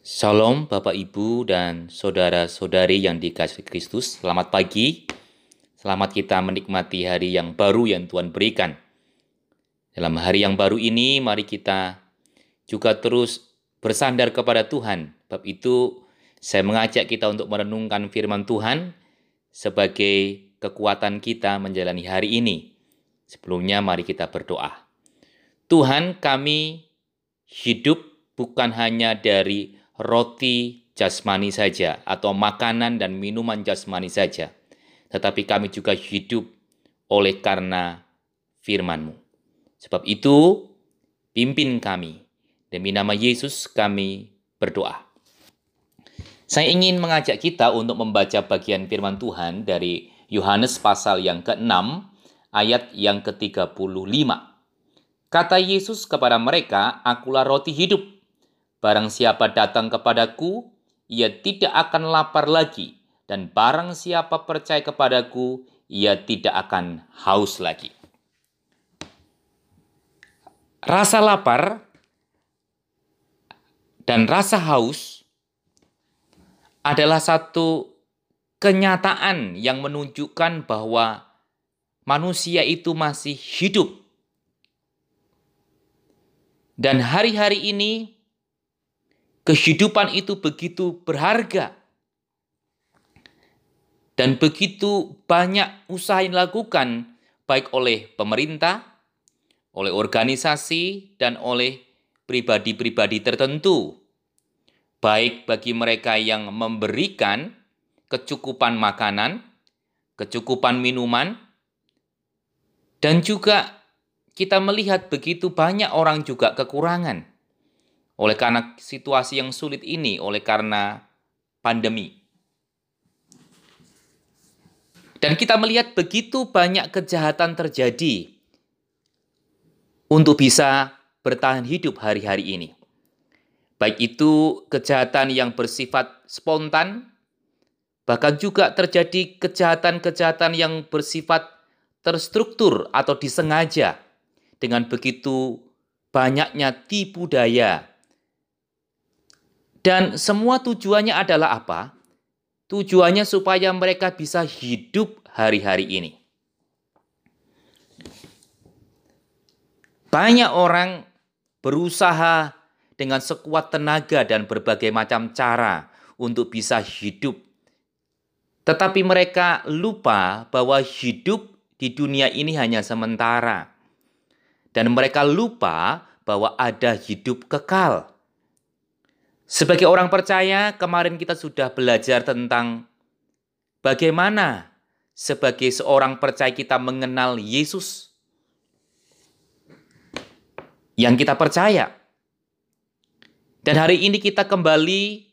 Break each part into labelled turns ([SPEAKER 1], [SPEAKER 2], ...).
[SPEAKER 1] Shalom Bapak Ibu dan saudara-saudari yang dikasih Kristus. Selamat pagi. Selamat kita menikmati hari yang baru yang Tuhan berikan. Dalam hari yang baru ini mari kita juga terus bersandar kepada Tuhan. Bab itu saya mengajak kita untuk merenungkan firman Tuhan sebagai kekuatan kita menjalani hari ini. Sebelumnya mari kita berdoa. Tuhan kami hidup bukan hanya dari roti jasmani saja atau makanan dan minuman jasmani saja, tetapi kami juga hidup oleh karena firman-Mu. Sebab itu, pimpin kami. Demi nama Yesus kami berdoa. Saya ingin mengajak kita untuk membaca bagian firman Tuhan dari Yohanes pasal yang ke-6 ayat yang ke-35. Kata Yesus kepada mereka, Akulah roti hidup. Barang siapa datang kepadaku, ia tidak akan lapar lagi, dan barang siapa percaya kepadaku, ia tidak akan haus lagi. Rasa lapar dan rasa haus adalah satu kenyataan yang menunjukkan bahwa manusia itu masih hidup. Dan hari-hari ini Kehidupan itu begitu berharga. Dan begitu banyak usaha yang dilakukan baik oleh pemerintah, oleh organisasi, dan oleh pribadi-pribadi tertentu. Baik bagi mereka yang memberikan kecukupan makanan, kecukupan minuman, dan juga kita melihat begitu banyak orang juga kekurangan oleh karena situasi yang sulit ini, oleh karena pandemi. Dan kita melihat begitu banyak kejahatan terjadi untuk bisa bertahan hidup hari-hari ini. Baik itu kejahatan yang bersifat spontan, bahkan juga terjadi kejahatan-kejahatan yang bersifat terstruktur atau disengaja dengan begitu banyaknya tipu daya dan semua tujuannya adalah apa? Tujuannya supaya mereka bisa hidup hari-hari ini. Banyak orang berusaha dengan sekuat tenaga dan berbagai macam cara untuk bisa hidup. Tetapi mereka lupa bahwa hidup di dunia ini hanya sementara. Dan mereka lupa bahwa ada hidup kekal. Sebagai orang percaya, kemarin kita sudah belajar tentang bagaimana sebagai seorang percaya kita mengenal Yesus yang kita percaya. Dan hari ini kita kembali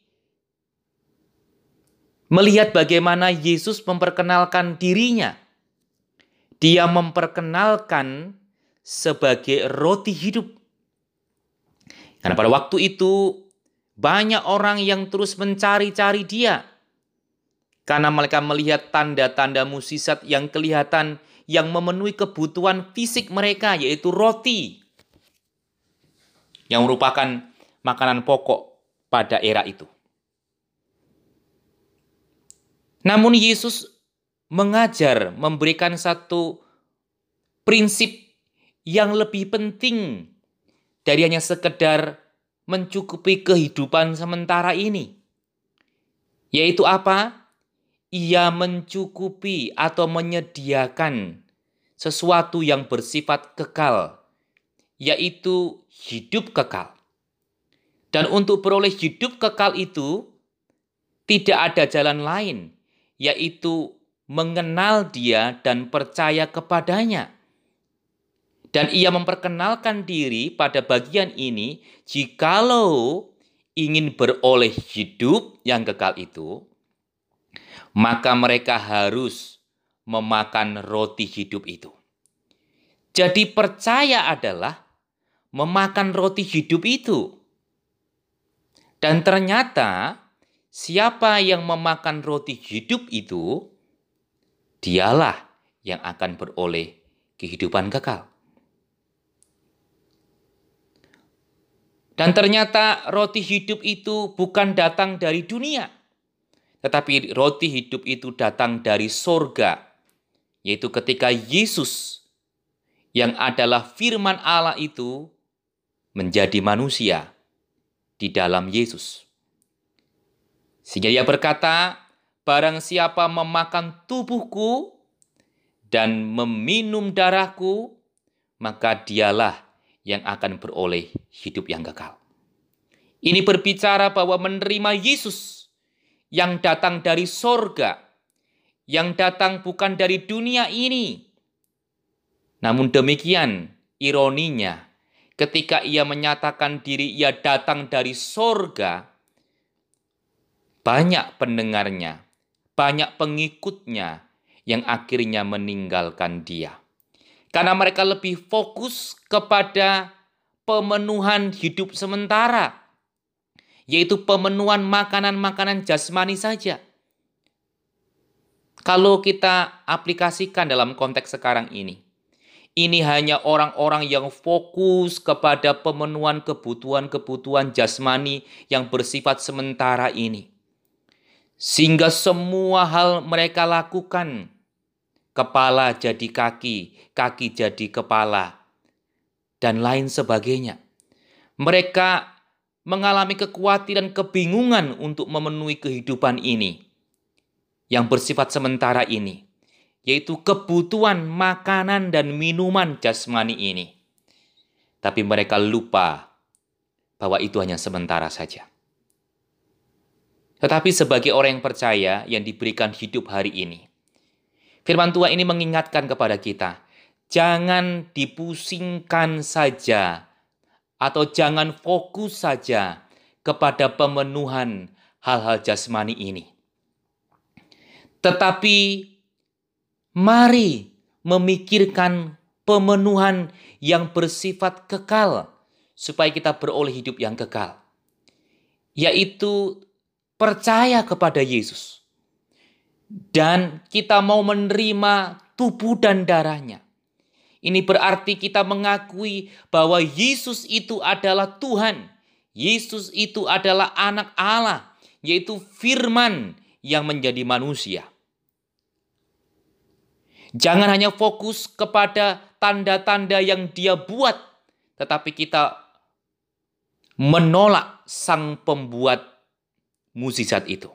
[SPEAKER 1] melihat bagaimana Yesus memperkenalkan dirinya. Dia memperkenalkan sebagai roti hidup. Karena pada waktu itu banyak orang yang terus mencari-cari dia. Karena mereka melihat tanda-tanda musisat yang kelihatan yang memenuhi kebutuhan fisik mereka yaitu roti. Yang merupakan makanan pokok pada era itu. Namun Yesus mengajar memberikan satu prinsip yang lebih penting dari hanya sekedar mencukupi kehidupan sementara ini. Yaitu apa? Ia mencukupi atau menyediakan sesuatu yang bersifat kekal, yaitu hidup kekal. Dan untuk beroleh hidup kekal itu, tidak ada jalan lain, yaitu mengenal Dia dan percaya kepadanya. Dan ia memperkenalkan diri pada bagian ini, jikalau ingin beroleh hidup yang kekal itu, maka mereka harus memakan roti hidup itu. Jadi percaya adalah memakan roti hidup itu. Dan ternyata siapa yang memakan roti hidup itu, dialah yang akan beroleh kehidupan kekal. Dan ternyata roti hidup itu bukan datang dari dunia, tetapi roti hidup itu datang dari sorga, yaitu ketika Yesus yang adalah firman Allah itu menjadi manusia di dalam Yesus. Sehingga dia berkata, barang siapa memakan tubuhku dan meminum darahku, maka dialah yang akan beroleh hidup yang kekal. Ini berbicara bahwa menerima Yesus yang datang dari sorga, yang datang bukan dari dunia ini. Namun demikian, ironinya, ketika ia menyatakan diri ia datang dari sorga, banyak pendengarnya, banyak pengikutnya yang akhirnya meninggalkan dia. Karena mereka lebih fokus kepada pemenuhan hidup sementara, yaitu pemenuhan makanan-makanan jasmani saja. Kalau kita aplikasikan dalam konteks sekarang ini, ini hanya orang-orang yang fokus kepada pemenuhan kebutuhan-kebutuhan jasmani yang bersifat sementara ini. Sehingga semua hal mereka lakukan kepala jadi kaki, kaki jadi kepala, dan lain sebagainya. Mereka mengalami kekhawatiran, kebingungan untuk memenuhi kehidupan ini yang bersifat sementara ini, yaitu kebutuhan makanan dan minuman jasmani ini. Tapi mereka lupa bahwa itu hanya sementara saja. Tetapi sebagai orang yang percaya yang diberikan hidup hari ini, Firman Tuhan ini mengingatkan kepada kita, jangan dipusingkan saja atau jangan fokus saja kepada pemenuhan hal-hal jasmani ini. Tetapi mari memikirkan pemenuhan yang bersifat kekal supaya kita beroleh hidup yang kekal. Yaitu percaya kepada Yesus dan kita mau menerima tubuh dan darahnya. Ini berarti kita mengakui bahwa Yesus itu adalah Tuhan. Yesus itu adalah anak Allah, yaitu firman yang menjadi manusia. Jangan hanya fokus kepada tanda-tanda yang dia buat, tetapi kita menolak sang pembuat mukjizat itu.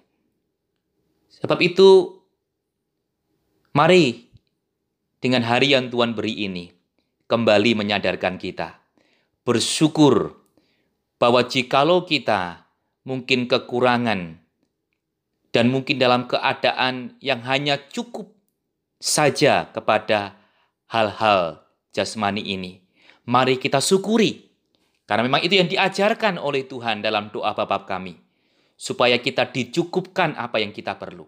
[SPEAKER 1] Sebab itu, mari dengan hari yang Tuhan beri ini, kembali menyadarkan kita, bersyukur bahwa jikalau kita mungkin kekurangan dan mungkin dalam keadaan yang hanya cukup saja kepada hal-hal jasmani ini, mari kita syukuri. Karena memang itu yang diajarkan oleh Tuhan dalam doa Bapa kami supaya kita dicukupkan apa yang kita perlu.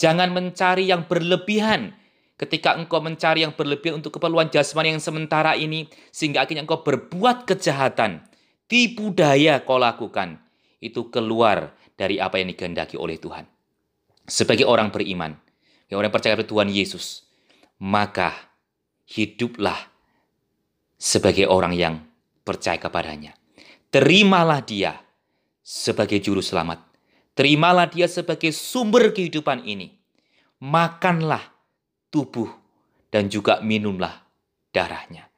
[SPEAKER 1] Jangan mencari yang berlebihan. Ketika engkau mencari yang berlebihan untuk keperluan jasmani yang sementara ini, sehingga akhirnya engkau berbuat kejahatan, tipu daya kau lakukan, itu keluar dari apa yang dikehendaki oleh Tuhan. Sebagai orang beriman, yang orang percaya pada Tuhan Yesus, maka hiduplah sebagai orang yang percaya kepadanya. Terimalah dia sebagai juru selamat. Terimalah dia sebagai sumber kehidupan ini. Makanlah tubuh dan juga minumlah darahnya.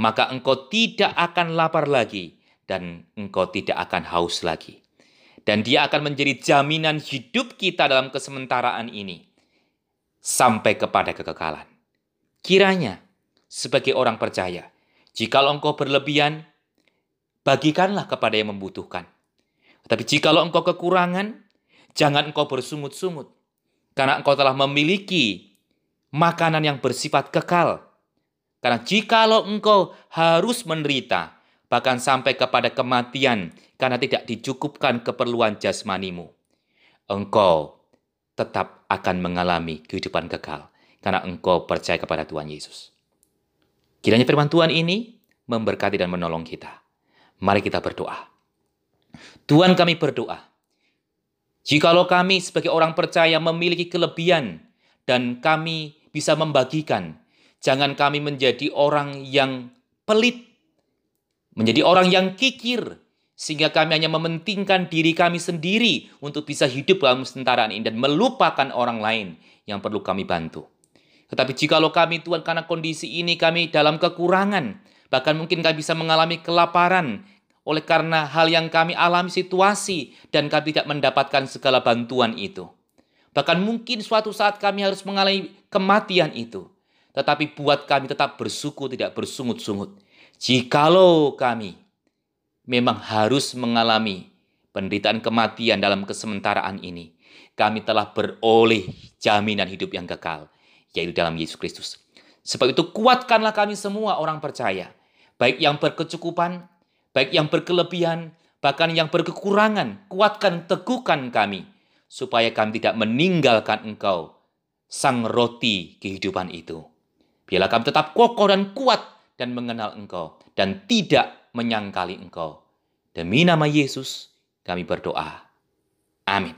[SPEAKER 1] Maka engkau tidak akan lapar lagi dan engkau tidak akan haus lagi. Dan dia akan menjadi jaminan hidup kita dalam kesementaraan ini sampai kepada kekekalan. Kiranya sebagai orang percaya, jika engkau berlebihan, bagikanlah kepada yang membutuhkan. Tapi jikalau engkau kekurangan, jangan engkau bersungut-sungut. Karena engkau telah memiliki makanan yang bersifat kekal. Karena jikalau engkau harus menderita, bahkan sampai kepada kematian karena tidak dicukupkan keperluan jasmanimu, engkau tetap akan mengalami kehidupan kekal karena engkau percaya kepada Tuhan Yesus. Kiranya firman Tuhan ini memberkati dan menolong kita. Mari kita berdoa. Tuhan kami berdoa, jikalau kami sebagai orang percaya memiliki kelebihan dan kami bisa membagikan, jangan kami menjadi orang yang pelit, menjadi orang yang kikir, sehingga kami hanya mementingkan diri kami sendiri untuk bisa hidup dalam kesetaraan ini dan melupakan orang lain yang perlu kami bantu. Tetapi jikalau kami Tuhan karena kondisi ini kami dalam kekurangan, bahkan mungkin kami bisa mengalami kelaparan oleh karena hal yang kami alami situasi dan kami tidak mendapatkan segala bantuan itu. Bahkan mungkin suatu saat kami harus mengalami kematian itu. Tetapi buat kami tetap bersyukur tidak bersungut-sungut. Jikalau kami memang harus mengalami penderitaan kematian dalam kesementaraan ini, kami telah beroleh jaminan hidup yang kekal, yaitu dalam Yesus Kristus. Sebab itu kuatkanlah kami semua orang percaya, baik yang berkecukupan, baik yang berkelebihan, bahkan yang berkekurangan, kuatkan, teguhkan kami, supaya kami tidak meninggalkan Engkau, sang roti kehidupan itu. Biarlah kami tetap kokoh dan kuat dan mengenal Engkau, dan tidak menyangkali Engkau. Demi nama Yesus, kami berdoa. Amin.